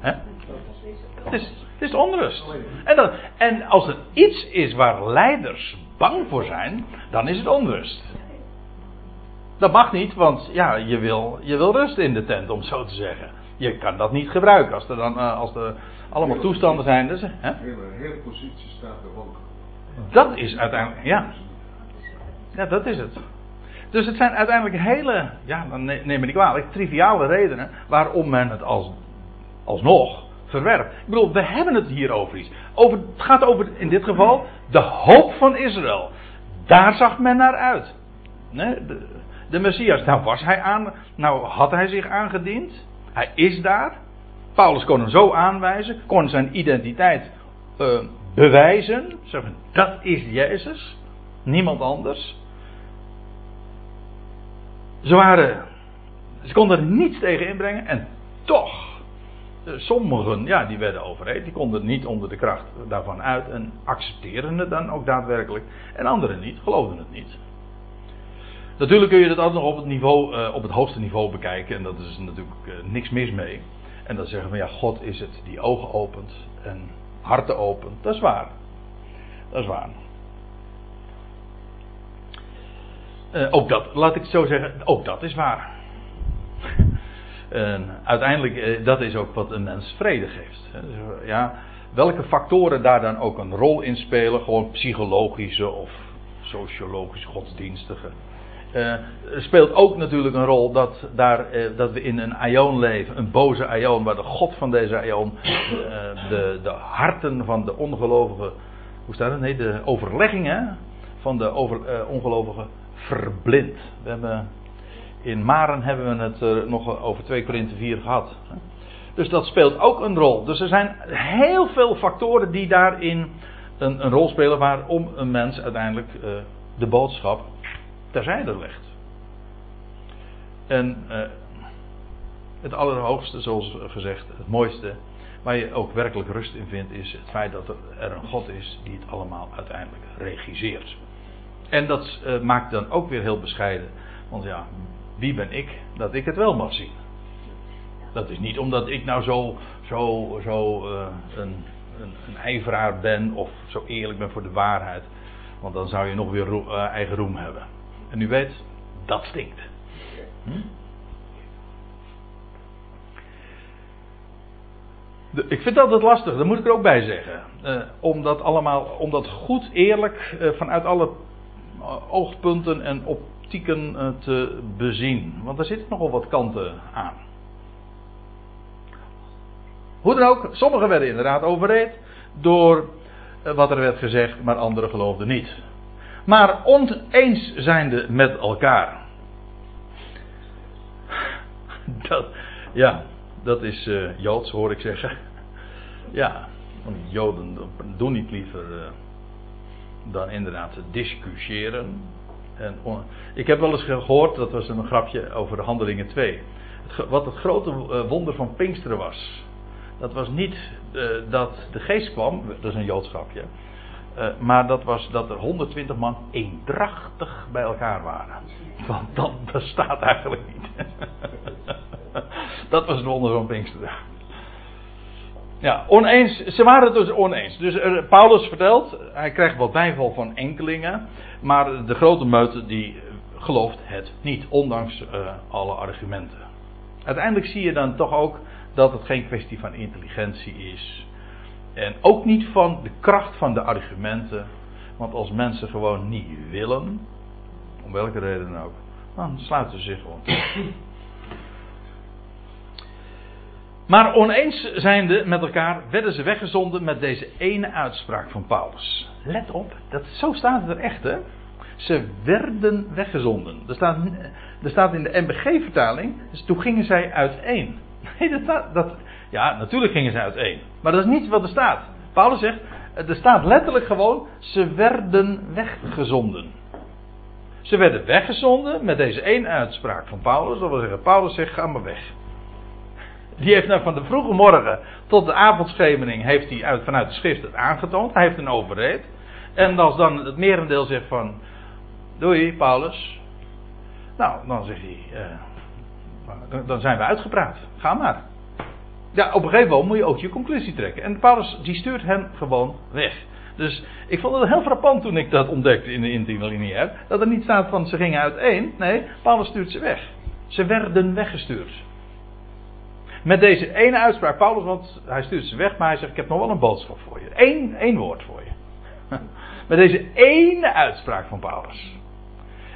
S1: Het is, is onrust. En, en als er iets is waar leiders bang voor zijn, dan is het onrust. Dat mag niet, want ja, je wil, je wil rust in de tent, om zo te zeggen. Je kan dat niet gebruiken als er dan eh, als er allemaal toestanden zijn. Dus, hè?
S2: Hele, hele positie staat er ook.
S1: Dat is uiteindelijk, ja. Ja, dat is het. Dus het zijn uiteindelijk hele, ja, dan neem me niet kwalijk, triviale redenen waarom men het als, alsnog verwerpt. Ik bedoel, we hebben het hier over iets. Over, het gaat over, in dit geval, de hoop van Israël. Daar zag men naar uit. Nee, de, de Messias, nou was hij aan, nou had hij zich aangediend. Hij is daar. Paulus kon hem zo aanwijzen, kon zijn identiteit uh, bewijzen. Zeggen, dat is Jezus, niemand anders. Ze waren, ze konden er niets tegen inbrengen en toch, eh, sommigen, ja, die werden overheid, die konden niet onder de kracht daarvan uit en accepteren het dan ook daadwerkelijk. En anderen niet, geloofden het niet. Natuurlijk kun je dat altijd nog op het, niveau, uh, op het hoogste niveau bekijken. En dat is natuurlijk niks mis mee. En dan zeggen we, ja, God is het die ogen opent en harten opent. Dat is waar. Dat is waar. Uh, ook dat, laat ik het zo zeggen, ook dat is waar. (laughs) uiteindelijk, dat is ook wat een mens vrede geeft. Dus, ja, welke factoren daar dan ook een rol in spelen, gewoon psychologische of sociologische, godsdienstige uh, speelt ook natuurlijk een rol dat, daar, uh, dat we in een aion leven, een boze aion, waar de God van deze aion uh, de, de harten van de ongelovigen, hoe staat het? Nee, de overleggingen van de over, ongelovigen verblindt. We hebben, in Maren hebben we het nog over 2 Korinthe 4 gehad. Dus dat speelt ook een rol. Dus er zijn heel veel factoren die daarin een, een rol spelen waarom een mens uiteindelijk de boodschap terzijde legt. En uh, het allerhoogste, zoals gezegd, het mooiste, waar je ook werkelijk rust in vindt, is het feit dat er een God is die het allemaal uiteindelijk regisseert. En dat uh, maakt dan ook weer heel bescheiden. Want ja, wie ben ik dat ik het wel mag zien? Dat is niet omdat ik nou zo, zo, zo uh, een, een, een ijveraar ben of zo eerlijk ben voor de waarheid. Want dan zou je nog weer eigen roem hebben. En u weet, dat stinkt. Hm? De, ik vind dat altijd lastig, daar moet ik er ook bij zeggen. Uh, om dat allemaal, om dat goed eerlijk uh, vanuit alle oogpunten en optieken te bezien. Want er zitten nogal wat kanten aan. Hoe dan ook, sommigen werden inderdaad overreed door wat er werd gezegd, maar anderen geloofden niet maar oneens zijnde met elkaar. Dat, ja, dat is uh, Joods, hoor ik zeggen. Ja, Joden doen niet liever uh, dan inderdaad discussiëren. En ik heb wel eens gehoord, dat was een grapje over de Handelingen 2. Het, wat het grote uh, wonder van Pinksteren was. Dat was niet dat de geest kwam, dat is een Joods grapje. Uh, maar dat was dat er 120 man eendrachtig bij elkaar waren. Want dat bestaat eigenlijk niet. (laughs) dat was het wonder van Pinksteren. Ja, oneens. Ze waren het dus oneens. Dus er, Paulus vertelt, hij krijgt wat bijval van enkelingen. Maar de grote meute die gelooft het niet, ondanks uh, alle argumenten. Uiteindelijk zie je dan toch ook dat het geen kwestie van intelligentie is. En ook niet van de kracht van de argumenten. Want als mensen gewoon niet willen, om welke reden ook, dan sluiten ze zich gewoon. Maar oneens zijnde met elkaar werden ze weggezonden met deze ene uitspraak van Paulus. Let op, dat, zo staat het er echt hè. Ze werden weggezonden. Er staat, er staat in de MBG-vertaling, dus toen gingen zij uiteen. (laughs) Nee, dat, dat, ja, natuurlijk gingen ze uiteen. Maar dat is niet wat er staat. Paulus zegt, er staat letterlijk gewoon, ze werden weggezonden. Ze werden weggezonden met deze één uitspraak van Paulus. Dat wil zeggen, Paulus zegt, ga maar weg. Die heeft nou van de vroege morgen tot de avondschemering heeft hij uit, vanuit de schrift het aangetoond. Hij heeft een overreed. En als dan het merendeel zegt van, doei Paulus. Nou, dan zegt hij, uh, dan zijn we uitgepraat. Ga maar. Ja, op een gegeven moment moet je ook je conclusie trekken. En Paulus die stuurt hen gewoon weg. Dus ik vond het heel frappant toen ik dat ontdekte in de interlineair. Dat er niet staat van ze gingen uiteen. Nee, Paulus stuurt ze weg. Ze werden weggestuurd. Met deze ene uitspraak, Paulus, want hij stuurt ze weg, maar hij zegt: Ik heb nog wel een boodschap voor je. Eén, één woord voor je. (laughs) Met deze ene uitspraak van Paulus.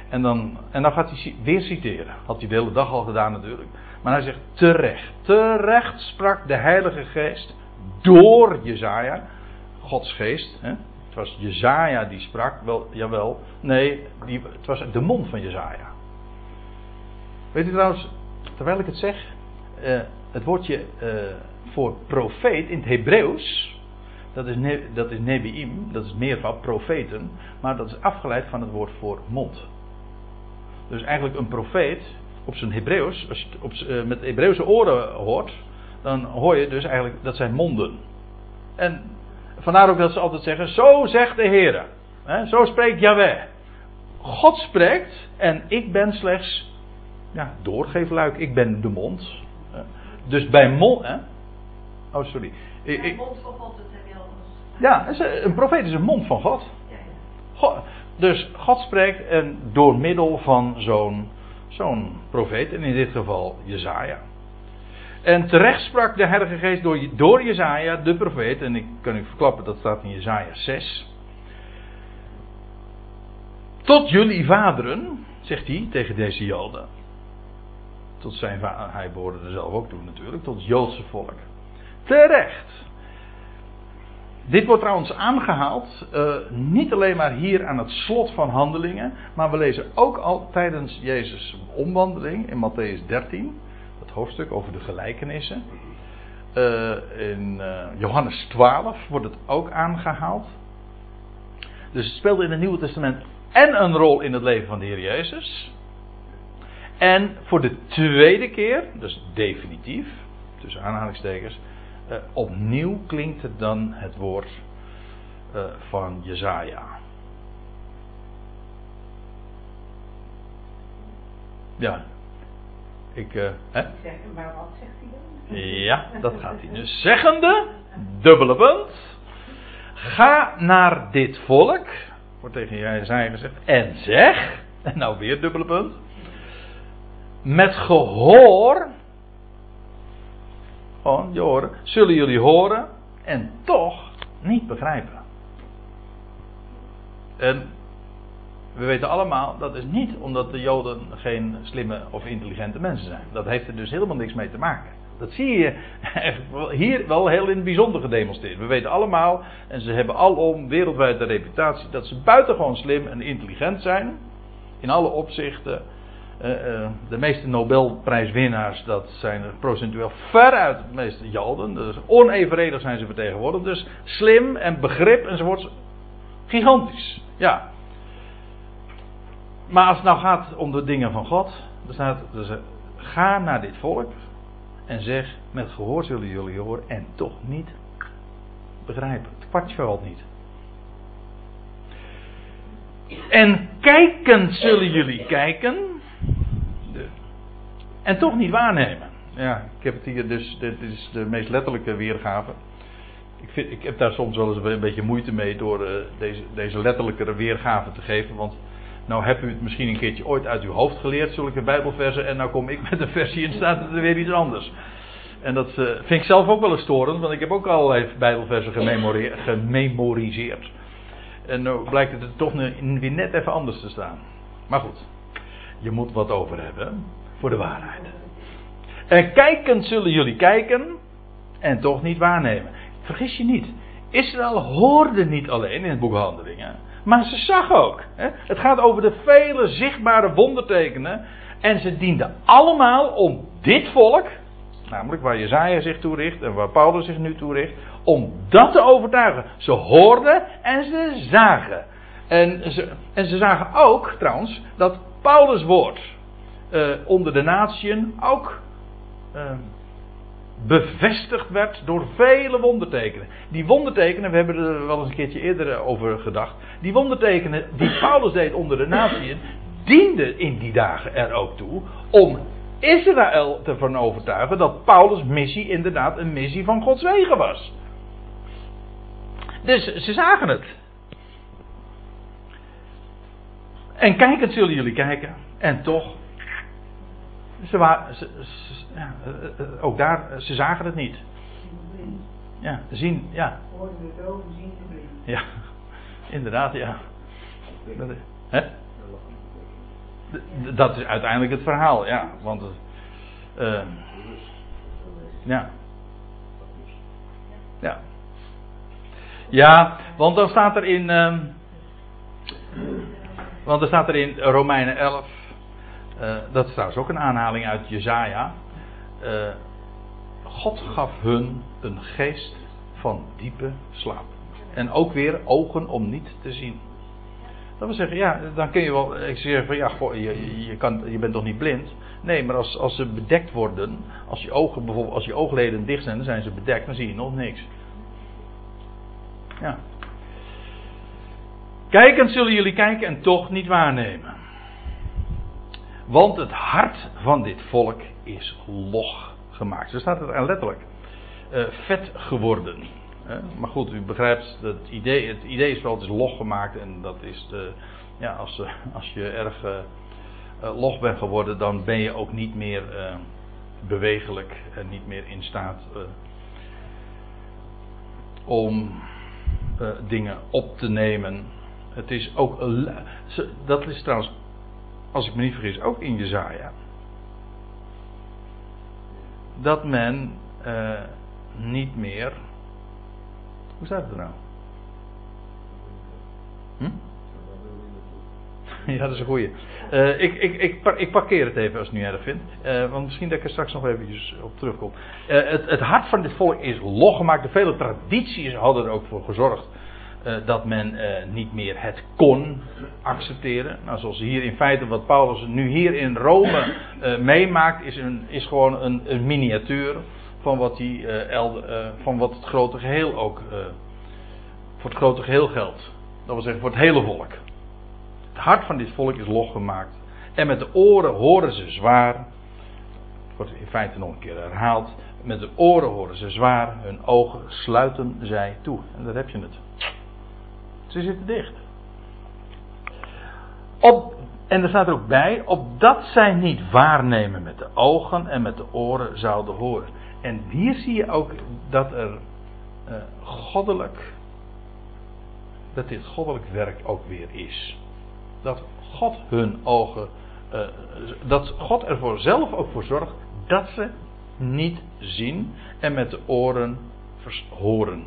S1: En dan, en dan gaat hij weer citeren. Had hij de hele dag al gedaan natuurlijk. Maar hij zegt terecht. Terecht sprak de Heilige Geest door Jezaja. Gods geest. Hè? Het was Jezaja die sprak. Wel, jawel. Nee, die, het was de mond van Jezaja. Weet u trouwens, terwijl ik het zeg. Uh, het woordje uh, voor profeet in het Hebreeuws. Dat is, ne, dat is Nebiim, dat is meervoud, profeten. Maar dat is afgeleid van het woord voor mond. Dus eigenlijk een profeet op zijn Hebreeuws, als je het op, uh, met Hebreeuwse oren hoort, dan hoor je dus eigenlijk dat zijn monden. En vandaar ook dat ze altijd zeggen: Zo zegt de Heer. Zo spreekt Yahweh. God spreekt en ik ben slechts ja, doorgeefluik. Ik ben de mond. Dus bij mond. Hè? Oh, sorry.
S3: Ik, ik, mond van God,
S1: ja, een profeet is een mond van God. God. Dus God spreekt en door middel van zo'n zo'n profeet, en in dit geval Jezaja. En terecht sprak de Heilige Geest door, door Jezaja, de profeet, en ik kan u verklappen, dat staat in Jezaja 6. Tot jullie vaderen, zegt hij tegen deze Joden. Tot zijn hij behoorde er zelf ook toe natuurlijk, tot het Joodse volk. Terecht. Dit wordt trouwens aangehaald, uh, niet alleen maar hier aan het slot van handelingen, maar we lezen ook al tijdens Jezus' omwandeling in Matthäus 13, dat hoofdstuk over de gelijkenissen. Uh, in uh, Johannes 12 wordt het ook aangehaald. Dus het speelde in het Nieuwe Testament en een rol in het leven van de Heer Jezus. En voor de tweede keer, dus definitief, tussen aanhalingstekens, uh, opnieuw klinkt het dan het woord uh, van Jezaja. Ja. Ik, uh, hè?
S3: Maar wat zegt hij dan?
S1: Ja, dat gaat hij. Dus zeggende, dubbele punt. Ga naar dit volk, wordt tegen Jezaja gezegd, en zeg, en nou weer dubbele punt. Met gehoor gewoon je horen, zullen jullie horen en toch niet begrijpen. En we weten allemaal, dat is niet omdat de Joden geen slimme of intelligente mensen zijn. Dat heeft er dus helemaal niks mee te maken. Dat zie je hier wel heel in het bijzonder gedemonstreerd. We weten allemaal, en ze hebben alom wereldwijd de reputatie, dat ze buitengewoon slim en intelligent zijn. In alle opzichten. Uh, de meeste Nobelprijswinnaars, dat zijn procentueel veruit de meeste Jalden. Dus onevenredig zijn ze vertegenwoordigd. Dus slim en begrip enzovoort. Gigantisch. Ja. Maar als het nou gaat om de dingen van God. Dan staat dus, ga naar dit volk. En zeg, met gehoor zullen jullie horen. En toch niet begrijpen. Het kwartje niet. En kijken zullen jullie kijken en toch niet waarnemen. Ja, ik heb het hier dus, dit is de meest letterlijke weergave. Ik, vind, ik heb daar soms wel eens een beetje moeite mee door uh, deze, deze letterlijke weergave te geven. Want nou heb u het misschien een keertje ooit uit uw hoofd geleerd, zulke bijbelversen. En nou kom ik met een versie en staat er weer iets anders. En dat uh, vind ik zelf ook wel eens storend, want ik heb ook allerlei bijbelversen gememoriseerd. En nu blijkt het er toch weer net even anders te staan. Maar goed, je moet wat over hebben voor de waarheid. En kijken zullen jullie kijken en toch niet waarnemen. Vergis je niet. Israël hoorde niet alleen in het boek Handelingen, maar ze zag ook. Hè? Het gaat over de vele zichtbare wondertekenen. En ze dienden allemaal om dit volk, namelijk waar Jezaja zich toe richt en waar Paulus zich nu toe richt, om dat te overtuigen. Ze hoorden en ze zagen. En ze, en ze zagen ook, trouwens, dat Paulus' woord eh, onder de natieën ook eh, bevestigd werd door vele wondertekenen. Die wondertekenen, we hebben er wel eens een keertje eerder over gedacht. Die wondertekenen die (laughs) Paulus deed onder de natieën, dienden in die dagen er ook toe om Israël ervan overtuigen dat Paulus' missie inderdaad een missie van Gods wegen was. Dus ze zagen het. En kijkend zullen jullie kijken. En toch. Ze waren, ze, ze- ja, eh, eh, ook daar, ze zagen het niet. Ja, zien, ja.
S3: Hoorden zien.
S1: Ja, inderdaad, ja. Dat, is- hè? Dat is uiteindelijk het verhaal, ja. Want het, eh, ja. Ja. Ja, want dan staat er in. ehm, want er staat er in Romeinen 11. Eh, dat is trouwens ook een aanhaling uit Jezaja. eh, God gaf hun een geest van diepe slaap. En ook weer ogen om niet te zien. Dat wil zeggen, ja, dan kun je wel. Ik zeg van ja, je, je, kan, je bent toch niet blind? Nee, maar als, als ze bedekt worden, als je ogen bijvoorbeeld, als je oogleden dicht zijn, dan zijn ze bedekt, dan zie je nog niks. Ja. Kijkend zullen jullie kijken en toch niet waarnemen. Want het hart van dit volk is log gemaakt. Zo staat het er letterlijk. Eh, vet geworden. Hè? Maar goed, u begrijpt, het idee, het idee is wel, het is log gemaakt. En dat is de, ja, als, eh, als je erg eh, eh, log bent geworden, dan ben je ook niet meer eh, bewegelijk en niet meer in staat eh, om eh, dingen op te nemen. Het is ook, dat is trouwens, als ik me niet vergis, ook in Jezaja. Dat men eh, niet meer. Hoe staat het er nou? Hm? Ja, dat is een goeie. Eh, ik, ik, ik, ik parkeer het even als het niet erg vind. Eh, want misschien dat ik er straks nog eventjes op terugkom. Het, het hart van dit volk is loggemaakt. De vele tradities hadden er ook voor gezorgd. Eh, dat men eh, niet meer het kon accepteren. Nou, zoals hier in feite wat Paulus nu hier in Rome eh, meemaakt, is, een, is gewoon een, een miniatuur van wat, die, van wat het grote geheel ook voor het grote geheel geldt. Dat wil zeggen voor het hele volk. Het hart van dit volk is loggemaakt. En met de oren horen ze zwaar. Wordt in feite nog een keer herhaald. Met de oren horen ze zwaar. Hun ogen sluiten zij toe. En daar heb je het. Ze zitten dicht. Op, en er staat er ook bij. Opdat zij niet waarnemen met de ogen en met de oren zouden horen. En hier zie je ook dat er eh, goddelijk. Dat dit goddelijk werk ook weer is dat God hun ogen, eh, dat God ervoor zelf ook voor zorgt dat ze niet zien en met de oren horen.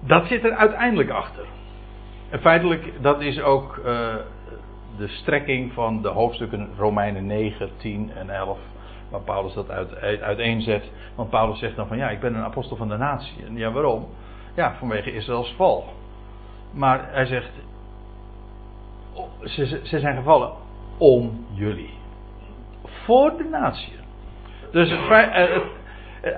S1: Dat zit er uiteindelijk achter. En feitelijk, dat is ook eh, de strekking van de hoofdstukken Romeinen 9, 10 en 11. Waar Paulus dat uit, uit, uiteenzet. Want Paulus zegt dan van ja, ik ben een apostel van de natie. En ja, waarom? Ja, vanwege Israëls val. Maar hij zegt, ze, zijn gevallen om jullie. Voor de natie. Dus eh, eh,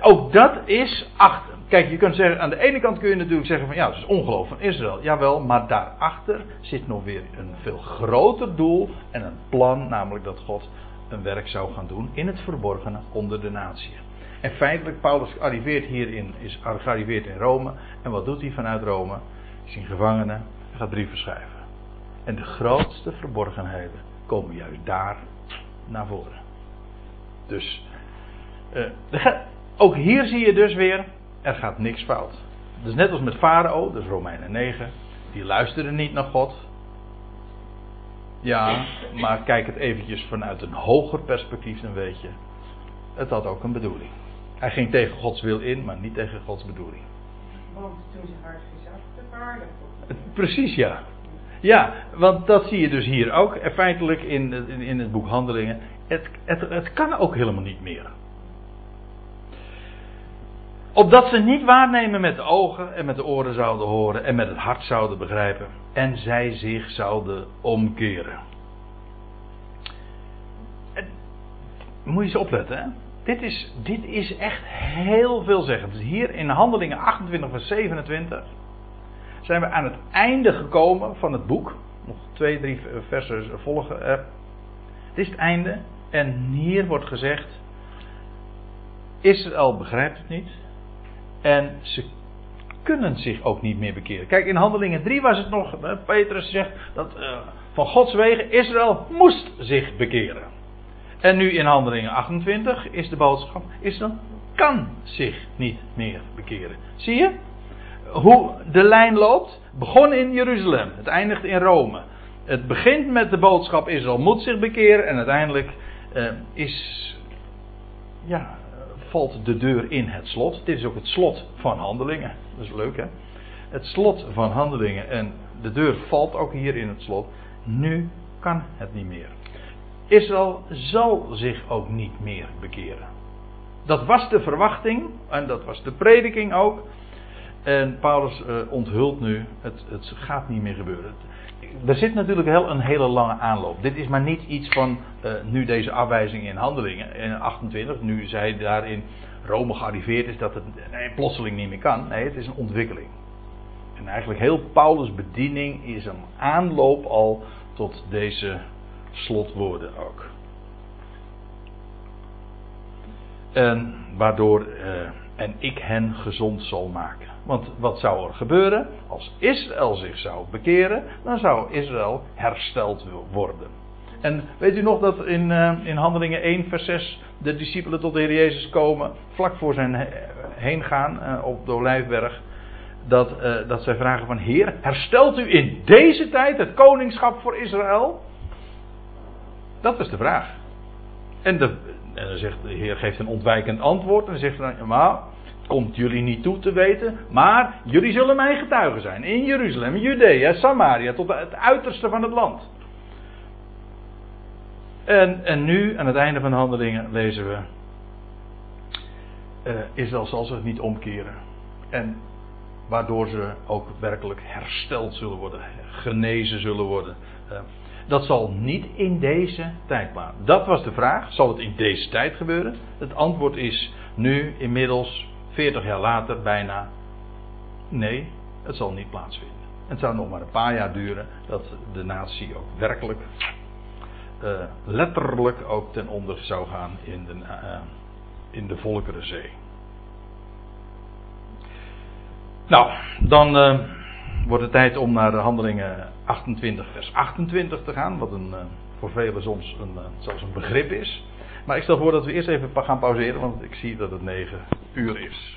S1: ook dat is achter. Kijk, je kunt zeggen, aan de ene kant kun je natuurlijk zeggen van ja, het is ongeloof van Israël. Jawel, maar daarachter zit nog weer een veel groter doel en een plan, namelijk dat God een werk zou gaan doen in het verborgene onder de natie. En feitelijk, Paulus arriveert hier in, is gearriveerd in Rome. En wat doet hij vanuit Rome? Hij is in gevangenen, hij gaat brieven schrijven. En de grootste verborgenheden komen juist daar naar voren. Dus, eh, ook hier zie je dus weer, er gaat niks fout. Dus net als met Farao, dus Romeinen 9, die luisterde niet naar God. Ja, maar kijk het eventjes vanuit een hoger perspectief, dan weet je, het had ook een bedoeling. Hij ging tegen Gods wil in, maar niet tegen Gods bedoeling.
S3: Want toen ze hard gezakte waren.
S1: Precies, ja. Ja, want dat zie je dus hier ook. En feitelijk in, in, in het boek Handelingen. Het, het, het kan ook helemaal niet meer. Opdat ze niet waarnemen met de ogen en met de oren zouden horen en met het hart zouden begrijpen. En zij zich zouden omkeren. En, moet je eens opletten? Dit is, dit is echt heel veelzeggend. Dus hier in Handelingen 28 vers 27 zijn we aan het einde gekomen van het boek. Nog twee, drie versen volgen. Het is het einde. En hier wordt gezegd: Israël begrijpt het niet. En ze kunnen zich ook niet meer bekeren. Kijk, in Handelingen 3 was het nog, Petrus zegt dat uh, van Gods wegen Israël moest zich bekeren. En nu in Handelingen 28 is de boodschap: Israël kan zich niet meer bekeren. Zie je? Hoe de lijn loopt. Begon in Jeruzalem, het eindigt in Rome. Het begint met de boodschap: Israël moet zich bekeren. En uiteindelijk uh, is. Ja, valt de deur in het slot. Dit is ook het slot van handelingen. Dat is leuk hè. Het slot van handelingen. En de deur valt ook hier in het slot. Nu kan het niet meer. Israël zal zich ook niet meer bekeren. Dat was de verwachting en dat was de prediking ook. En Paulus uh, onthult nu, het, het gaat niet meer gebeuren. Er zit natuurlijk heel, een hele lange aanloop. Dit is maar niet iets van uh, nu deze afwijzing in handelingen, in 28, nu zij daar in Rome gearriveerd is, dat het plotseling niet meer kan. Nee, het is een ontwikkeling. En eigenlijk heel Paulus' bediening is een aanloop al tot deze slotwoorden ook. En waardoor, uh, en ik hen gezond zal maken. Want wat zou er gebeuren? Als Israël zich zou bekeren, dan zou Israël hersteld worden. En weet u nog dat in, uh, in Handelingen 1, vers 6 de discipelen tot de Heer Jezus komen, vlak voor zijn heen gaan uh, op de Olijfberg, dat, uh, dat zij vragen van Heer, herstelt u in deze tijd het koningschap voor Israël? Dat is de vraag. En, de, en dan zegt de Heer geeft een ontwijkend antwoord en dan zegt hij, maar komt jullie niet toe te weten, maar jullie zullen mijn getuigen zijn. In Jeruzalem, Judea, Samaria, tot het uiterste van het land. En, en nu, aan het einde van de handelingen, lezen we. Uh, Israël zal zich niet omkeren. En waardoor ze ook werkelijk hersteld zullen worden, genezen zullen worden. Uh, dat zal niet in deze tijd plaatsen. Dat was de vraag. Zal het in deze tijd gebeuren? Het antwoord is nu inmiddels 40 jaar later bijna. Nee, het zal niet plaatsvinden. Het zou nog maar een paar jaar duren dat de natie ook werkelijk, uh, letterlijk ook ten onder zou gaan in de, uh, in de Volkerenzee. Nou, dan uh, wordt het tijd om naar de handelingen 28, vers 28 te gaan. Wat een, voor velen soms een, zelfs een begrip is. Maar ik stel voor dat we eerst even gaan pauzeren, want ik zie dat het 9 uur is.